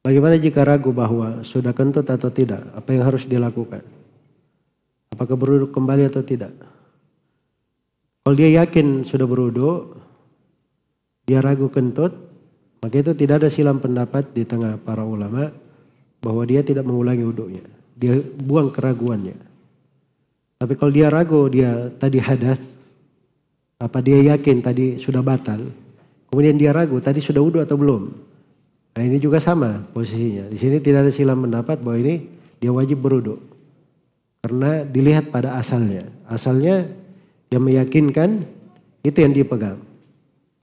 Bagaimana jika ragu bahwa sudah kentut atau tidak? Apa yang harus dilakukan? Apakah beruduk kembali atau tidak? Kalau dia yakin sudah beruduk, dia ragu kentut, maka itu tidak ada silam pendapat di tengah para ulama bahwa dia tidak mengulangi wudhunya. Dia buang keraguannya. Tapi kalau dia ragu, dia tadi hadas, apa dia yakin tadi sudah batal, kemudian dia ragu tadi sudah wudhu atau belum. Nah ini juga sama posisinya. Di sini tidak ada silam pendapat bahwa ini dia wajib beruduk. Karena dilihat pada asalnya. Asalnya yang meyakinkan itu yang dipegang.